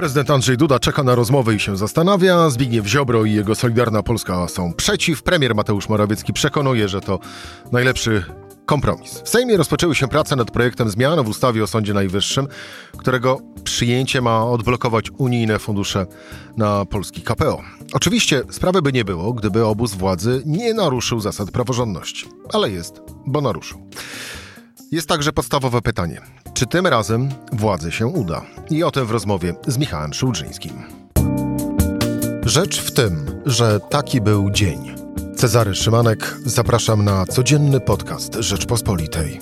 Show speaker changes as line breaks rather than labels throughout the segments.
Prezydent Andrzej Duda czeka na rozmowę i się zastanawia. Zbigniew Ziobro i jego Solidarna Polska są przeciw. Premier Mateusz Morawiecki przekonuje, że to najlepszy kompromis. W Sejmie rozpoczęły się prace nad projektem zmian w ustawie o Sądzie Najwyższym, którego przyjęcie ma odblokować unijne fundusze na polski KPO. Oczywiście sprawy by nie było, gdyby obóz władzy nie naruszył zasad praworządności. Ale jest, bo naruszył. Jest także podstawowe pytanie. Czy tym razem władzy się uda? I o tym w rozmowie z Michałem Szułdrzyńskim. Rzecz w tym, że taki był dzień. Cezary Szymanek, zapraszam na codzienny podcast Rzeczpospolitej.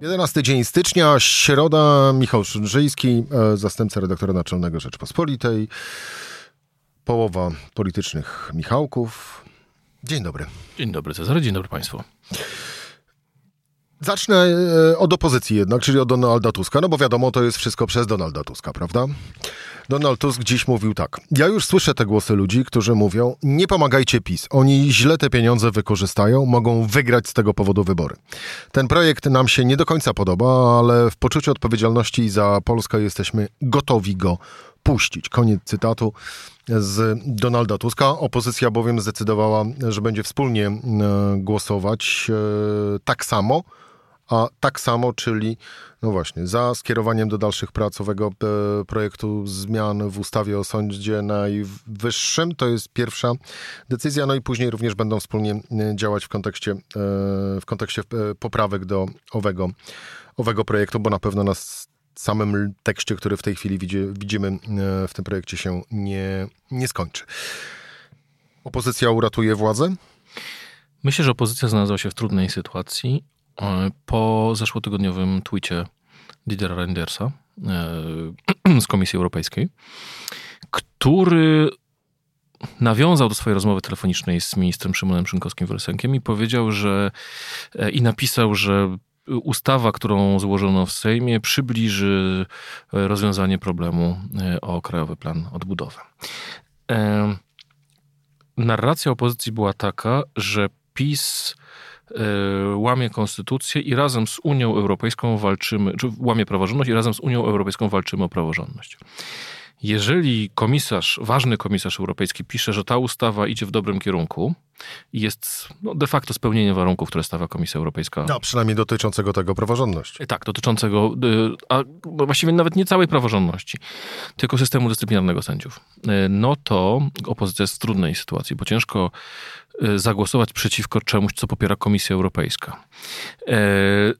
11 dzień stycznia, środa, Michał Szydrzyjski, e, zastępca redaktora naczelnego Rzeczpospolitej, połowa politycznych Michałków. Dzień dobry.
Dzień dobry Cezary, dzień dobry Państwu.
Zacznę e, od opozycji jednak, czyli od Donalda Tuska, no bo wiadomo, to jest wszystko przez Donalda Tuska, prawda? Donald Tusk dziś mówił tak. Ja już słyszę te głosy ludzi, którzy mówią, nie pomagajcie PiS. Oni źle te pieniądze wykorzystają, mogą wygrać z tego powodu wybory. Ten projekt nam się nie do końca podoba, ale w poczuciu odpowiedzialności za Polskę jesteśmy gotowi go puścić. Koniec cytatu z Donalda Tuska. Opozycja bowiem zdecydowała, że będzie wspólnie e, głosować e, tak samo, a tak samo, czyli no właśnie, za skierowaniem do dalszych prac owego e, projektu zmian w ustawie o Sądzie Najwyższym. To jest pierwsza decyzja, no i później również będą wspólnie e, działać w kontekście, e, w kontekście poprawek do owego, owego projektu, bo na pewno na samym tekście, który w tej chwili widzi, widzimy w tym projekcie się nie, nie skończy. Opozycja uratuje władzę?
Myślę, że opozycja znalazła się w trudnej sytuacji po zeszłotygodniowym twicie Didera Reindersa e, z Komisji Europejskiej, który nawiązał do swojej rozmowy telefonicznej z ministrem Szymonem Szynkowskim-Welsenkiem i powiedział, że e, i napisał, że ustawa, którą złożono w Sejmie, przybliży rozwiązanie problemu o Krajowy Plan Odbudowy. Narracja opozycji była taka, że PiS E, łamie konstytucję i razem z Unią Europejską walczymy, czy łamie praworządność i razem z Unią Europejską walczymy o praworządność. Jeżeli komisarz, ważny komisarz europejski pisze, że ta ustawa idzie w dobrym kierunku i jest no, de facto spełnienie warunków, które stawia Komisja Europejska.
No, przynajmniej dotyczącego tego praworządności.
Tak, dotyczącego, y, a właściwie nawet nie całej praworządności, tylko systemu dyscyplinarnego sędziów. Y, no to opozycja jest w trudnej sytuacji, bo ciężko y, zagłosować przeciwko czemuś, co popiera Komisja Europejska.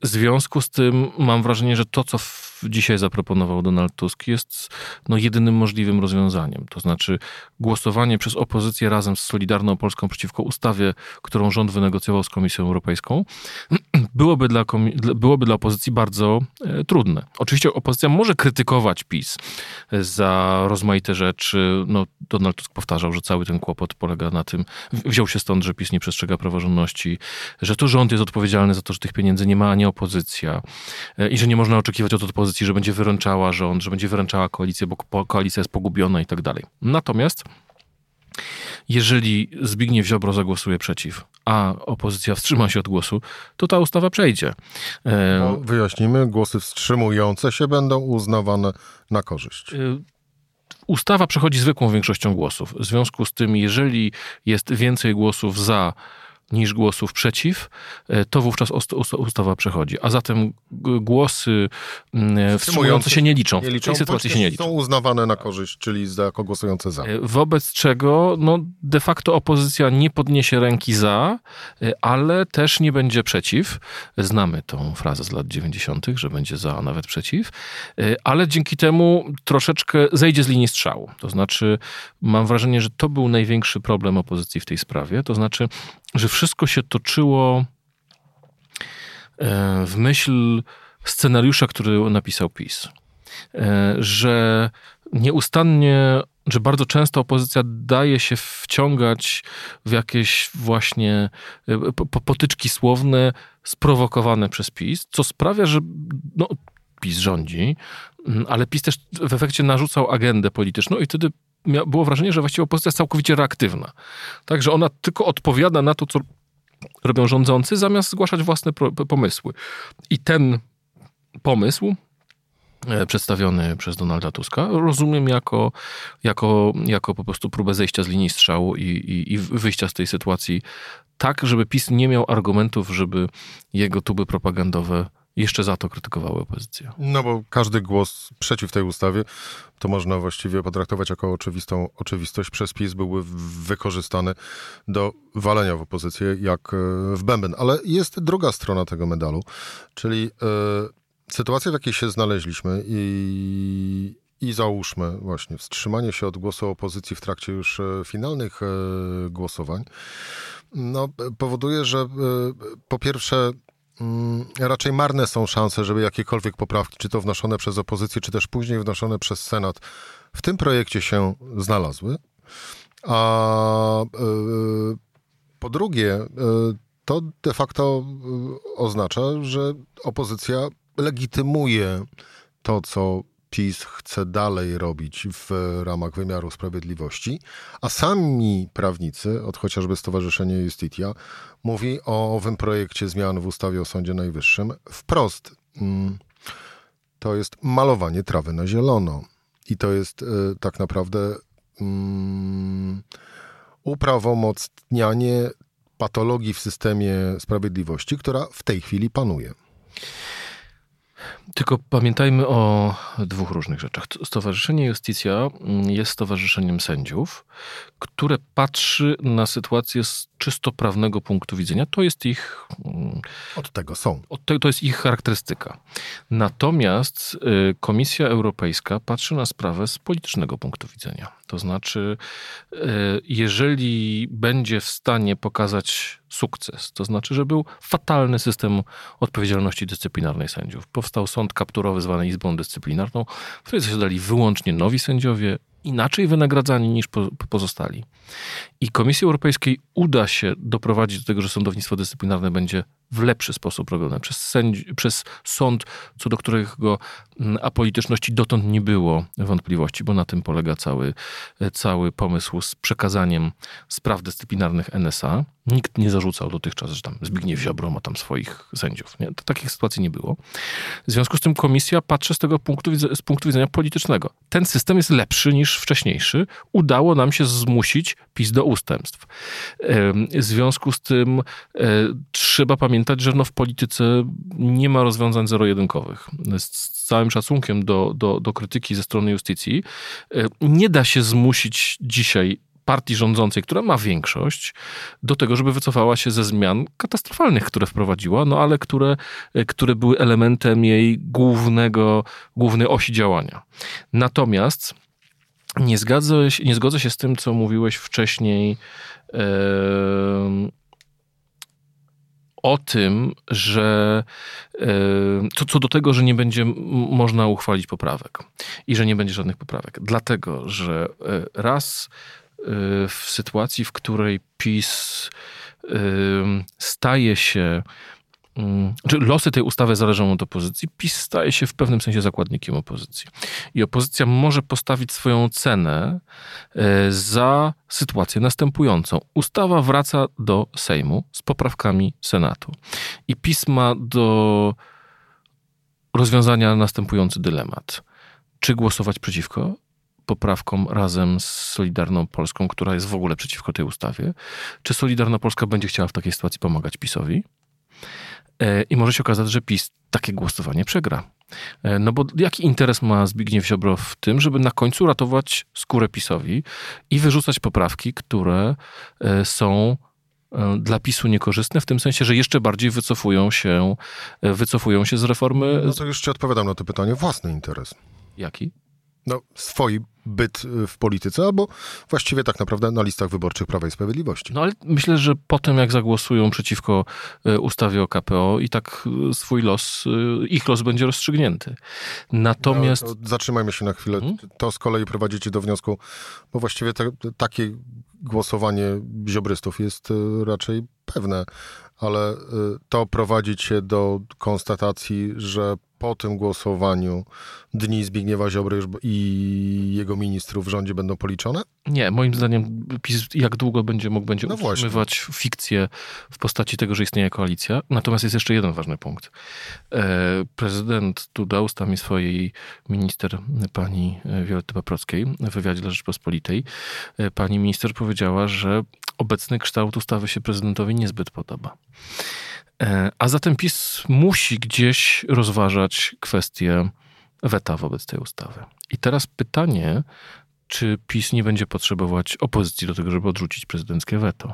W związku z tym mam wrażenie, że to, co dzisiaj zaproponował Donald Tusk, jest no, jedynym możliwym rozwiązaniem. To znaczy głosowanie przez opozycję razem z Solidarną Polską przeciwko ustawie, którą rząd wynegocjował z Komisją Europejską, byłoby dla, byłoby dla opozycji bardzo e, trudne. Oczywiście opozycja może krytykować PiS za rozmaite rzeczy. No, Donald Tusk powtarzał, że cały ten kłopot polega na tym, wziął się stąd, że PiS nie przestrzega praworządności, że to rząd jest odpowiedzialny za to, że tych pieniędzy nie ma, a nie opozycja e, i że nie można oczekiwać od opozycji, że będzie wyręczała rząd, że będzie wyręczała koalicję, bo koalicja jest pogubiona i tak dalej. Natomiast jeżeli Zbigniew Ziobro zagłosuje przeciw, a opozycja wstrzyma się od głosu, to ta ustawa przejdzie.
E, no, wyjaśnimy, głosy wstrzymujące się będą uznawane na korzyść. E,
ustawa przechodzi zwykłą większością głosów. W związku z tym, jeżeli jest więcej głosów za niż głosów przeciw, e, to wówczas ustawa przechodzi. A zatem głosy wstrzymujące się nie liczą. Nie liczą, w tej sytuacji się nie liczą.
Są uznawane na korzyść, czyli za, jako głosujące za. E,
wobec czego no, de facto opozycja nie podniesie ręki za, e, ale też nie będzie przeciw. Znamy tą frazę z lat 90., że będzie za, a nawet przeciw, ale dzięki temu troszeczkę zejdzie z linii strzału. To znaczy, mam wrażenie, że to był największy problem opozycji w tej sprawie. To znaczy, że wszystko się toczyło e, w myśl scenariusza, który napisał PiS. E, że nieustannie, że bardzo często opozycja daje się wciągać w jakieś właśnie e, potyczki słowne sprowokowane przez PiS, co sprawia, że no, PiS rządzi, ale PiS też w efekcie narzucał agendę polityczną i wtedy było wrażenie, że właściwie opozycja jest całkowicie reaktywna. Także ona tylko odpowiada na to, co robią rządzący, zamiast zgłaszać własne pomysły. I ten pomysł e, przedstawiony przez Donalda Tuska, rozumiem jako, jako, jako po prostu próbę zejścia z linii strzału i, i, i wyjścia z tej sytuacji tak, żeby PiS nie miał argumentów, żeby jego tuby propagandowe jeszcze za to krytykowały opozycję.
No bo każdy głos przeciw tej ustawie to można właściwie potraktować jako oczywistą oczywistość. Przez PiS byłby wykorzystany do walenia w opozycję jak e, w bęben. Ale jest druga strona tego medalu, czyli y, sytuacja, w jakiej się znaleźliśmy i, i załóżmy właśnie wstrzymanie się od głosu opozycji w trakcie już e, finalnych głosowań, no, powoduje, że po pierwsze raczej marne są szanse, żeby jakiekolwiek poprawki, czy to wnoszone przez opozycję, czy też później wnoszone przez Senat, w tym projekcie się znalazły. A yy, po drugie, yy, to de facto yy, oznacza, że opozycja legitymuje to, co PiS chce dalej robić w ramach wymiaru sprawiedliwości, a sami prawnicy, od chociażby Stowarzyszenia Justitia, mówi o owym projekcie zmian w ustawie o Sądzie Najwyższym wprost. Mm, to jest malowanie trawy na zielono. I to jest y, tak naprawdę um, uprawomocnianie patologii w systemie sprawiedliwości, która w tej chwili panuje.
Tylko pamiętajmy o dwóch różnych rzeczach. Stowarzyszenie Justicja mm, jest stowarzyszeniem sędziów, które patrzy na sytuację z czysto prawnego punktu widzenia. To jest ich.
Mm, od tego są.
Od te, to jest ich charakterystyka. Natomiast y, Komisja Europejska patrzy na sprawę z politycznego punktu widzenia. To znaczy, y, jeżeli będzie w stanie pokazać sukces, to znaczy, że był fatalny system odpowiedzialności dyscyplinarnej sędziów. Powstał sąd kapturowy zwany Izbą Dyscyplinarną, w której zasiadali wyłącznie nowi sędziowie, inaczej wynagradzani niż pozostali. I Komisji Europejskiej uda się doprowadzić do tego, że sądownictwo dyscyplinarne będzie w lepszy sposób robione przez, sędzi, przez sąd, co do którego mm, apolityczności dotąd nie było wątpliwości, bo na tym polega cały, cały pomysł z przekazaniem spraw dyscyplinarnych NSA. Nikt nie zarzucał dotychczas, że tam Zbigniew Ziobro ma tam swoich sędziów. Nie? Takich sytuacji nie było. W związku z tym komisja patrzy z tego punktu, z punktu widzenia politycznego. Ten system jest lepszy niż wcześniejszy. Udało nam się zmusić PiS do ustępstw. W związku z tym e, trzeba pamiętać, że no w polityce nie ma rozwiązań zero-jedynkowych. Z całym szacunkiem do, do, do krytyki ze strony justycji, e, nie da się zmusić dzisiaj partii rządzącej, która ma większość, do tego, żeby wycofała się ze zmian katastrofalnych, które wprowadziła, no ale które, e, które były elementem jej głównego, głównej osi działania. Natomiast nie, zgadzę, nie zgodzę się z tym, co mówiłeś wcześniej o tym, że co, co do tego, że nie będzie można uchwalić poprawek i że nie będzie żadnych poprawek. Dlatego, że yy, raz w sytuacji, w której PiS staje się czy losy tej ustawy zależą od opozycji, PiS staje się w pewnym sensie zakładnikiem opozycji. I opozycja może postawić swoją cenę e, za sytuację następującą. Ustawa wraca do Sejmu z poprawkami Senatu. I PiS ma do rozwiązania następujący dylemat. Czy głosować przeciwko poprawkom razem z Solidarną Polską, która jest w ogóle przeciwko tej ustawie? Czy Solidarna Polska będzie chciała w takiej sytuacji pomagać PiSowi? E, I może się okazać, że PiS takie głosowanie przegra. E, no bo jaki interes ma Zbigniew Ziobro w tym, żeby na końcu ratować skórę PiSowi i wyrzucać poprawki, które e, są dla PiSu niekorzystne, w tym sensie, że jeszcze bardziej wycofują się, wycofują się z reformy.
No to już ci odpowiadam na to pytanie. Własny interes.
Jaki?
No, swój byt y, w polityce, albo właściwie tak naprawdę na listach wyborczych Prawa i Sprawiedliwości.
No ale myślę, że potem jak zagłosują przeciwko y, ustawie o KPO i tak y, swój los, ich los będzie rozstrzygnięty. Natomiast... No,
zatrzymajmy się na chwilę. Hmm? To z kolei prowadzi cię do wniosku, bo właściwie te, takie głosowanie ziobrystów jest raczej pewne, ale to prowadzi cię do konstatacji, że po tym głosowaniu dni Zbigniewa Ziobry i jego ministrów w rządzie będą policzone?
Nie, moim zdaniem PiS jak długo będzie mógł będzie no utrzymywać właśnie. fikcję w postaci tego, że istnieje koalicja. Natomiast jest jeszcze jeden ważny punkt. E, prezydent Duda ustami swojej minister pani Violetty Paprockiej w wywiadzie dla Rzeczpospolitej e, pani minister powiedziała, że obecny kształt ustawy się prezydentowi niezbyt podoba. E, a zatem PiS musi gdzieś rozważać kwestię weta wobec tej ustawy. I teraz pytanie, czy PiS nie będzie potrzebować opozycji do tego, żeby odrzucić prezydenckie weto?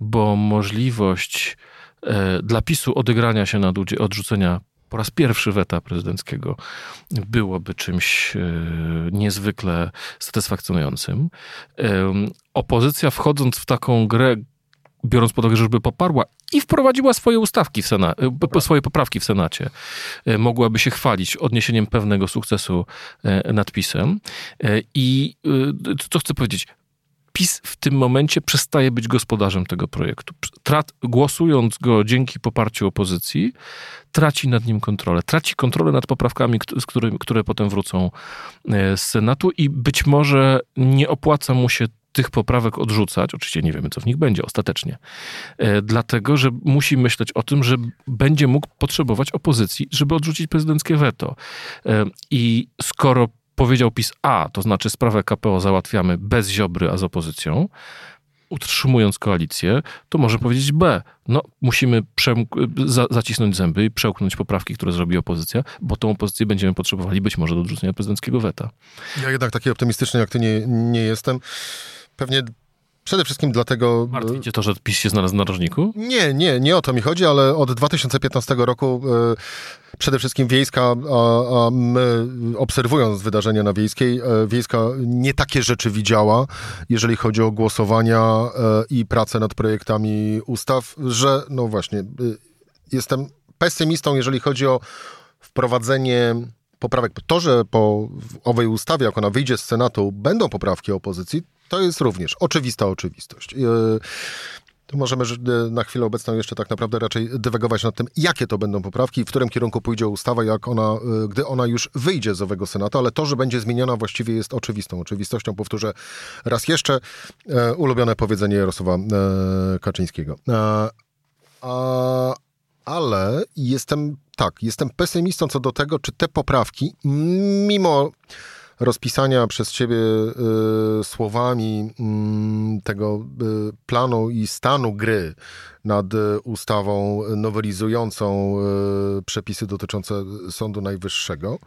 Bo możliwość e, dla PiSu odegrania się na dudzie, odrzucenia po raz pierwszy weta prezydenckiego byłoby czymś e, niezwykle satysfakcjonującym. Opozycja wchodząc w taką grę, biorąc pod uwagę, żeby poparła i wprowadziła swoje ustawki w Senacie, swoje poprawki w Senacie. E, mogłaby się chwalić odniesieniem pewnego sukcesu e, nad PiSem. E, I co chcę powiedzieć? PiS w tym momencie przestaje być gospodarzem tego projektu. Trat, głosując go dzięki poparciu opozycji, traci nad nim kontrolę. Traci kontrolę nad poprawkami, które, które potem wrócą z Senatu i być może nie opłaca mu się tych poprawek odrzucać. Oczywiście nie wiemy, co w nich będzie ostatecznie. E, dlatego, że musi myśleć o tym, że będzie mógł potrzebować opozycji, żeby odrzucić prezydenckie weto. E, I skoro powiedział PiS A, to znaczy sprawę KPO załatwiamy bez Ziobry, a z opozycją, utrzymując koalicję, to może powiedzieć B. No, musimy za zacisnąć zęby i przełknąć poprawki, które zrobi opozycja, bo tą opozycję będziemy potrzebowali być może do odrzucenia prezydenckiego weta.
Ja jednak taki optymistyczny jak ty nie, nie jestem. Pewnie Przede wszystkim dlatego...
Martwi cię to, że PiS się znalazł na narożniku?
Nie, nie, nie o to mi chodzi, ale od 2015 roku e, przede wszystkim Wiejska, a, a, my obserwując wydarzenia na Wiejskiej, e, Wiejska nie takie rzeczy widziała, jeżeli chodzi o głosowania e, i pracę nad projektami ustaw, że no właśnie, jestem pesymistą, jeżeli chodzi o wprowadzenie poprawek. To, że po owej ustawie, jak ona wyjdzie z Senatu, będą poprawki opozycji, to jest również oczywista oczywistość. E, to możemy e, na chwilę obecną jeszcze tak naprawdę raczej dywagować nad tym, jakie to będą poprawki, w którym kierunku pójdzie ustawa, jak ona, e, gdy ona już wyjdzie z owego Senatu, ale to, że będzie zmieniona właściwie jest oczywistą oczywistością. Powtórzę raz jeszcze ulubione powiedzenie Jarosława Kaczyńskiego. A, ale jestem, tak, jestem pesymistą co do tego, czy te poprawki, mimo rozpisania przez ciebie y, słowami y, tego y, planu i stanu gry nad ustawą nowelizującą y, przepisy dotyczące Sądu Najwyższego.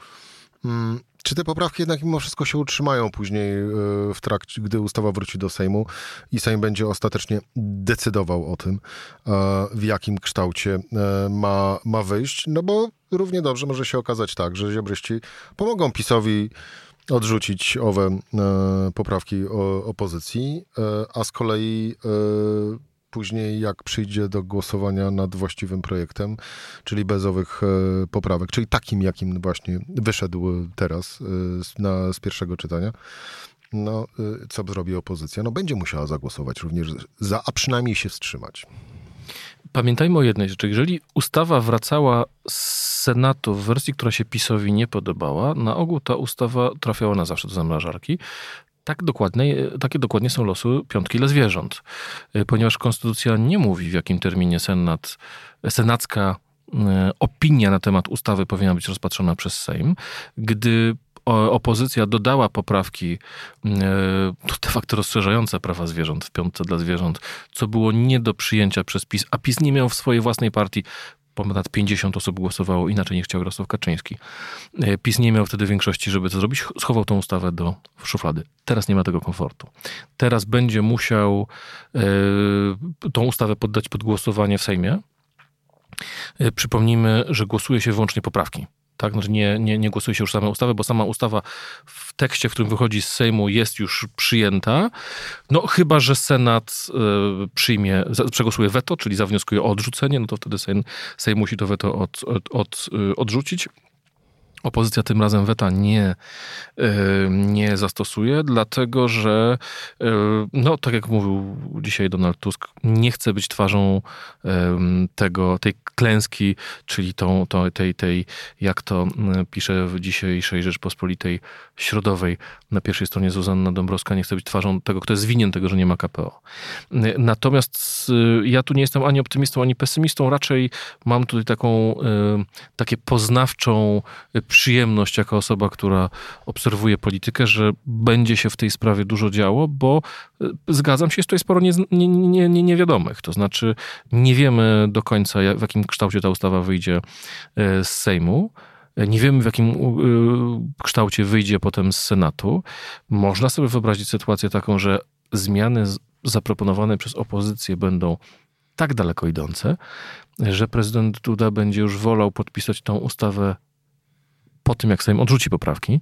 Mm, czy te poprawki jednak mimo wszystko się utrzymają później y, w trakcie, gdy ustawa wróci do Sejmu i Sejm będzie ostatecznie decydował o tym, w jakim kształcie ma, ma wyjść? No bo równie dobrze może się okazać tak, że ziobryści pomogą PiSowi odrzucić owe e, poprawki opozycji, e, a z kolei e, później jak przyjdzie do głosowania nad właściwym projektem, czyli bez owych poprawek, czyli takim, jakim właśnie wyszedł teraz na, z pierwszego czytania, no, co zrobi opozycja? No, będzie musiała zagłosować również za, a przynajmniej się wstrzymać.
Pamiętajmy o jednej rzeczy. Jeżeli ustawa wracała z Senatu w wersji, która się PiSowi nie podobała, na ogół ta ustawa trafiała na zawsze do zamrażarki. Tak dokładnie, takie dokładnie są losy piątki dla zwierząt. Ponieważ konstytucja nie mówi, w jakim terminie Senat, senacka e, opinia na temat ustawy powinna być rozpatrzona przez Sejm. Gdy opozycja dodała poprawki e, de facto rozszerzające prawa zwierząt w piątce dla zwierząt, co było nie do przyjęcia przez PiS, a PiS nie miał w swojej własnej partii ponad 50 osób głosowało, inaczej nie chciał Jarosław Kaczyński. E, PiS nie miał wtedy większości, żeby to zrobić, schował tą ustawę do szuflady. Teraz nie ma tego komfortu. Teraz będzie musiał y, tą ustawę poddać pod głosowanie w Sejmie. Y, przypomnijmy, że głosuje się wyłącznie poprawki. Tak? Znaczy nie, nie, nie głosuje się już samej ustawy, bo sama ustawa w tekście, w którym wychodzi z Sejmu, jest już przyjęta. No chyba, że Senat y, przyjmie, przegłosuje weto, czyli zawnioskuje o odrzucenie, no to wtedy Sejm, Sejm musi to weto od, od, od, y, odrzucić. Opozycja tym razem weta nie, nie zastosuje, dlatego że, no tak jak mówił dzisiaj Donald Tusk, nie chce być twarzą tego, tej klęski, czyli tą, tej, tej, jak to pisze w dzisiejszej Rzeczpospolitej Środowej na pierwszej stronie Zuzanna Dąbrowska, nie chce być twarzą tego, kto jest winien tego, że nie ma KPO. Natomiast ja tu nie jestem ani optymistą, ani pesymistą, raczej mam tutaj taką, takie poznawczą przyjemność jako osoba, która obserwuje politykę, że będzie się w tej sprawie dużo działo, bo zgadzam się, jest tutaj sporo nie, nie, nie, niewiadomych. To znaczy, nie wiemy do końca, w jakim kształcie ta ustawa wyjdzie z Sejmu. Nie wiemy, w jakim kształcie wyjdzie potem z Senatu. Można sobie wyobrazić sytuację taką, że zmiany zaproponowane przez opozycję będą tak daleko idące, że prezydent Duda będzie już wolał podpisać tą ustawę po tym, jak Sejm odrzuci poprawki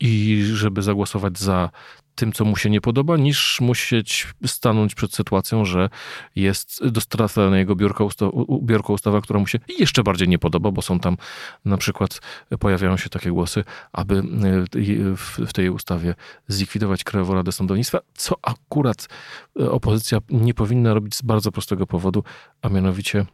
i żeby zagłosować za tym, co mu się nie podoba, niż musieć stanąć przed sytuacją, że jest dostarczana na jego biurko, usta ustawa, która mu się jeszcze bardziej nie podoba, bo są tam na przykład, pojawiają się takie głosy, aby e, w tej ustawie zlikwidować Krajową Radę Sądownictwa, co akurat e, opozycja nie powinna robić z bardzo prostego powodu, a mianowicie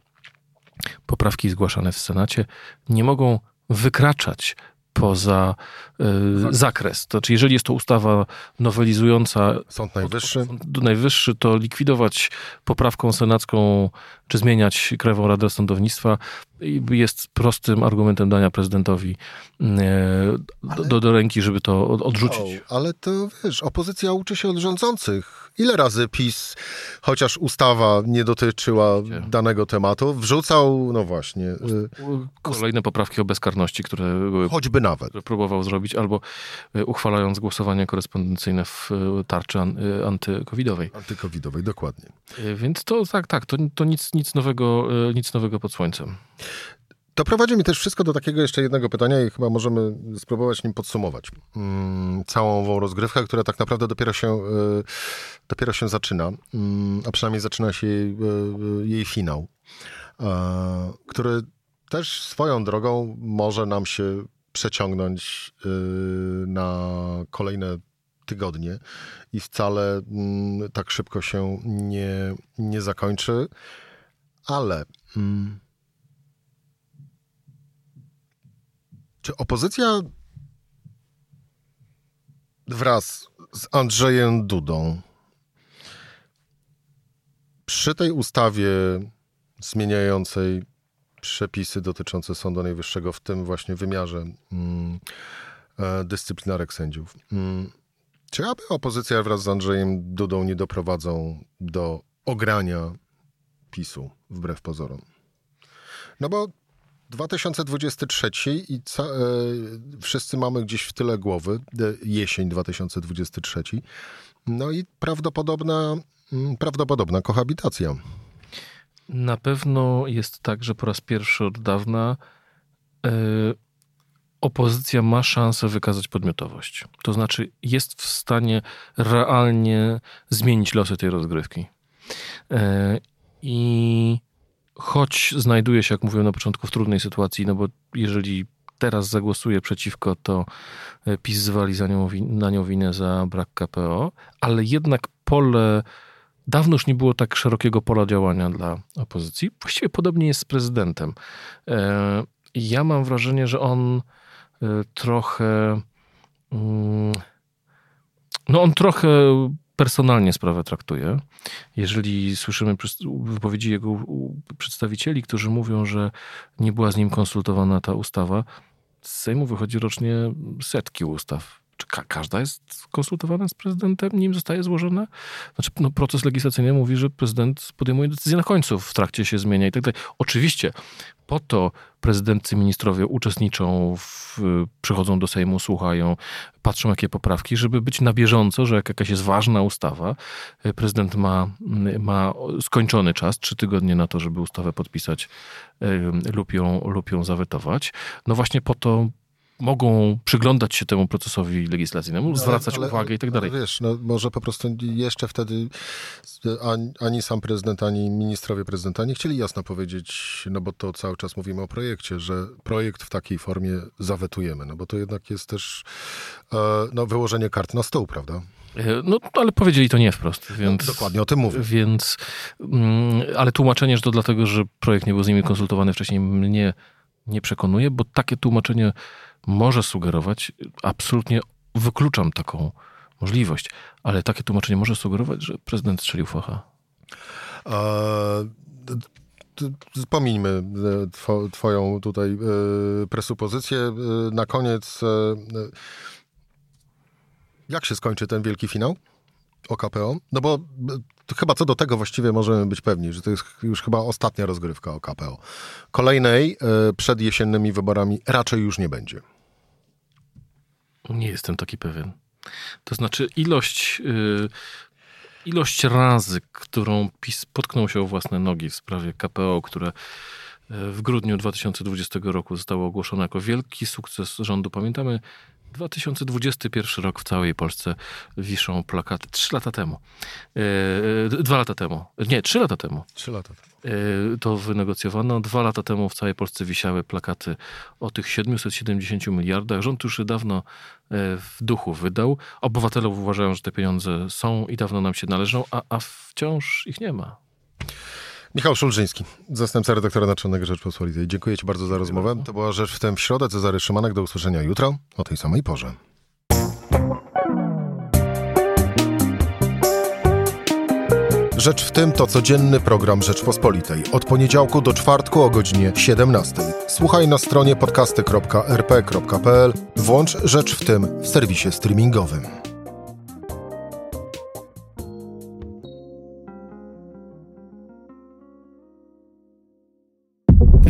poprawki zgłaszane w Senacie nie mogą wykraczać poza y, zakres. To znaczy, jeżeli jest to ustawa nowelizująca
Sąd Najwyższy,
Sąd Najwyższy, to likwidować poprawką senacką, czy zmieniać Krajową Radę Sądownictwa jest prostym argumentem dania prezydentowi y, do, do, do, ręki, żeby to odrzucić.
Ale to wiesz, opozycja uczy się od rządzących Ile razy PiS, chociaż ustawa nie dotyczyła danego tematu, wrzucał, no właśnie... Y,
kolejne poprawki o bezkarności, które...
Choćby nawet.
Które próbował zrobić, albo y, uchwalając głosowania korespondencyjne w y, tarczy antykowidowej.
Antykowidowej, dokładnie.
Więc to tak, tak, to, to nic, nic, nowego, nic nowego pod słońcem.
To prowadzi mi też wszystko do takiego jeszcze jednego pytania i chyba możemy spróbować nim podsumować. Mm, całą ową rozgrywkę, która tak naprawdę dopiero się, y, dopiero się zaczyna, mm, a przynajmniej zaczyna się jej, y, jej finał, który też swoją drogą może nam się przeciągnąć na kolejne tygodnie i wcale mm, tak szybko się nie, nie zakończy, ale... Czy opozycja wraz z Andrzejem Dudą przy tej ustawie zmieniającej przepisy dotyczące Sądu Najwyższego, w tym właśnie wymiarze mm, dyscyplinarek sędziów. Mm, czy aby opozycja wraz z Andrzejem Dudą nie doprowadzą do ogrania PiSu, wbrew pozorom? No bo 2023 i ca, e, wszyscy mamy gdzieś w tyle głowy e, jesień 2023. No i prawdopodobna, mm, prawdopodobna kohabitacja.
Na pewno jest tak, że po raz pierwszy od dawna e, opozycja ma szansę wykazać podmiotowość. To znaczy jest w stanie realnie zmienić losy tej rozgrywki. I choć znajduje się, jak mówiłem na początku, w trudnej sytuacji, no bo jeżeli teraz zagłosuje przeciwko, to e, PiS zwali za nią, na nią winę za brak KPO, ale jednak pole, dawno już nie było tak szerokiego pola działania dla opozycji. Właściwie podobnie jest z prezydentem. E, ja mam wrażenie, że on e, trochę. Mm, no, on trochę personalnie sprawę traktuje. Jeżeli słyszymy wypowiedzi jego przedstawicieli, którzy mówią, że nie była z nim konsultowana ta ustawa, z Sejmu wychodzi rocznie setki ustaw. Czy ka każda jest konsultowana z prezydentem, nim zostaje złożona? Znaczy, no, proces legislacyjny mówi, że prezydent podejmuje decyzję na końcu, w trakcie się zmienia i tak dalej. Oczywiście po to prezydency, ministrowie uczestniczą, w, przychodzą do Sejmu, słuchają, patrzą jakie poprawki, żeby być na bieżąco, że jak jakaś jest ważna ustawa, prezydent ma, ma skończony czas, trzy tygodnie na to, żeby ustawę podpisać lub ją, lub ją zawetować. No właśnie po to mogą przyglądać się temu procesowi legislacyjnemu, zwracać ale, uwagę i tak dalej.
Wiesz, no może po prostu jeszcze wtedy ani, ani, sam prezydent, ani ministrowie prezydenta nie chcieli jasno powiedzieć, no bo to cały czas mówimy o projekcie, że projekt w takiej formie zawetujemy, no bo to jednak jest też e, no, wyłożenie kart na stół, prawda?
E, no, ale powiedzieli to nie wprost, więc...
No, dokładnie o tym mówię.
Więc, mm, ale tłumaczenie, że to dlatego, że projekt nie był z nimi konsultowany wcześniej, mnie nie przekonuje, bo takie tłumaczenie może sugerować, absolutnie wykluczam taką możliwość, ale takie tłumaczenie może sugerować, że prezydent strzelił facha.
Pomińmy e, twoją tutaj e, presupozycję. E, na koniec, jak się skończy ten wielki finał o KPO? No bo chyba co do tego właściwie możemy być pewni, że to jest już chyba ostatnia rozgrywka o KPO. Kolejnej przed jesiennymi wyborami raczej już nie będzie.
Nie jestem taki pewien. To znaczy ilość, yy, ilość razy, którą PiS potknął się o własne nogi w sprawie KPO, które y, w grudniu 2020 roku zostało ogłoszone jako wielki sukces rządu. Pamiętamy 2021 rok w całej Polsce wiszą plakaty. Trzy lata temu. E, dwa lata temu. Nie, trzy lata temu.
Trzy lata temu.
E, to wynegocjowano. Dwa lata temu w całej Polsce wisiały plakaty o tych 770 miliardach. Rząd już dawno e, w duchu wydał. Obywatele uważają, że te pieniądze są i dawno nam się należą, a, a wciąż ich nie ma.
Michał Szulżyński, zastępca redaktora naczelnego Rzeczpospolitej. Dziękuję Ci bardzo za rozmowę. To była Rzecz w tym w środę. Cezary Szymanek. Do usłyszenia jutro o tej samej porze. Rzecz w tym to codzienny program Rzeczpospolitej. Od poniedziałku do czwartku o godzinie 17. Słuchaj na stronie podcasty.rp.pl. Włącz Rzecz w tym w serwisie streamingowym.